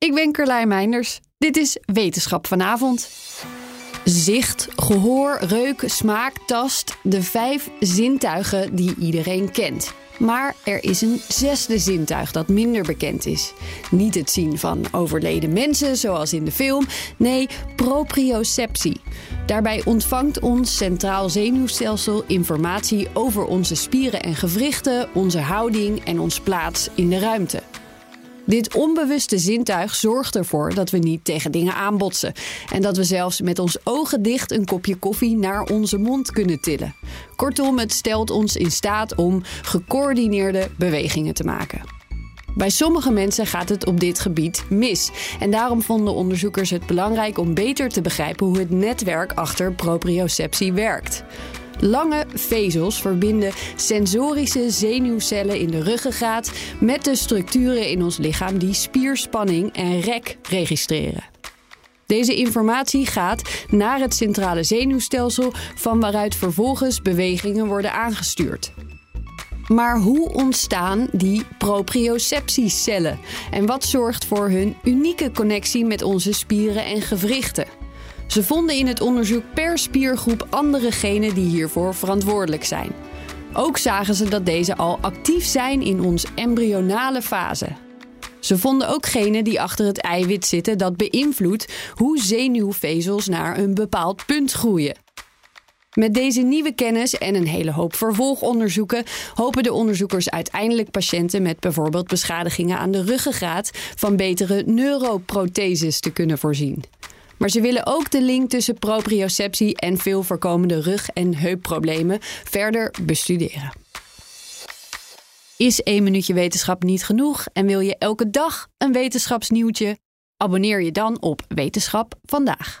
Ik ben Carlijn Meinders. Dit is Wetenschap vanavond. Zicht, gehoor, reuk, smaak, tast. De vijf zintuigen die iedereen kent. Maar er is een zesde zintuig dat minder bekend is. Niet het zien van overleden mensen, zoals in de film. Nee, proprioceptie. Daarbij ontvangt ons centraal zenuwstelsel informatie over onze spieren en gewrichten, onze houding en ons plaats in de ruimte. Dit onbewuste zintuig zorgt ervoor dat we niet tegen dingen aanbotsen. En dat we zelfs met ons ogen dicht een kopje koffie naar onze mond kunnen tillen. Kortom, het stelt ons in staat om gecoördineerde bewegingen te maken. Bij sommige mensen gaat het op dit gebied mis. En daarom vonden onderzoekers het belangrijk om beter te begrijpen hoe het netwerk achter proprioceptie werkt. Lange vezels verbinden sensorische zenuwcellen in de ruggengraat met de structuren in ons lichaam die spierspanning en rek registreren. Deze informatie gaat naar het centrale zenuwstelsel, van waaruit vervolgens bewegingen worden aangestuurd. Maar hoe ontstaan die proprioceptiecellen? En wat zorgt voor hun unieke connectie met onze spieren en gewrichten? Ze vonden in het onderzoek per spiergroep andere genen die hiervoor verantwoordelijk zijn. Ook zagen ze dat deze al actief zijn in ons embryonale fase. Ze vonden ook genen die achter het eiwit zitten dat beïnvloedt hoe zenuwvezels naar een bepaald punt groeien. Met deze nieuwe kennis en een hele hoop vervolgonderzoeken hopen de onderzoekers uiteindelijk patiënten met bijvoorbeeld beschadigingen aan de ruggengraat van betere neuroprotheses te kunnen voorzien. Maar ze willen ook de link tussen proprioceptie en veel voorkomende rug- en heupproblemen verder bestuderen. Is één minuutje wetenschap niet genoeg en wil je elke dag een wetenschapsnieuwtje? Abonneer je dan op Wetenschap vandaag.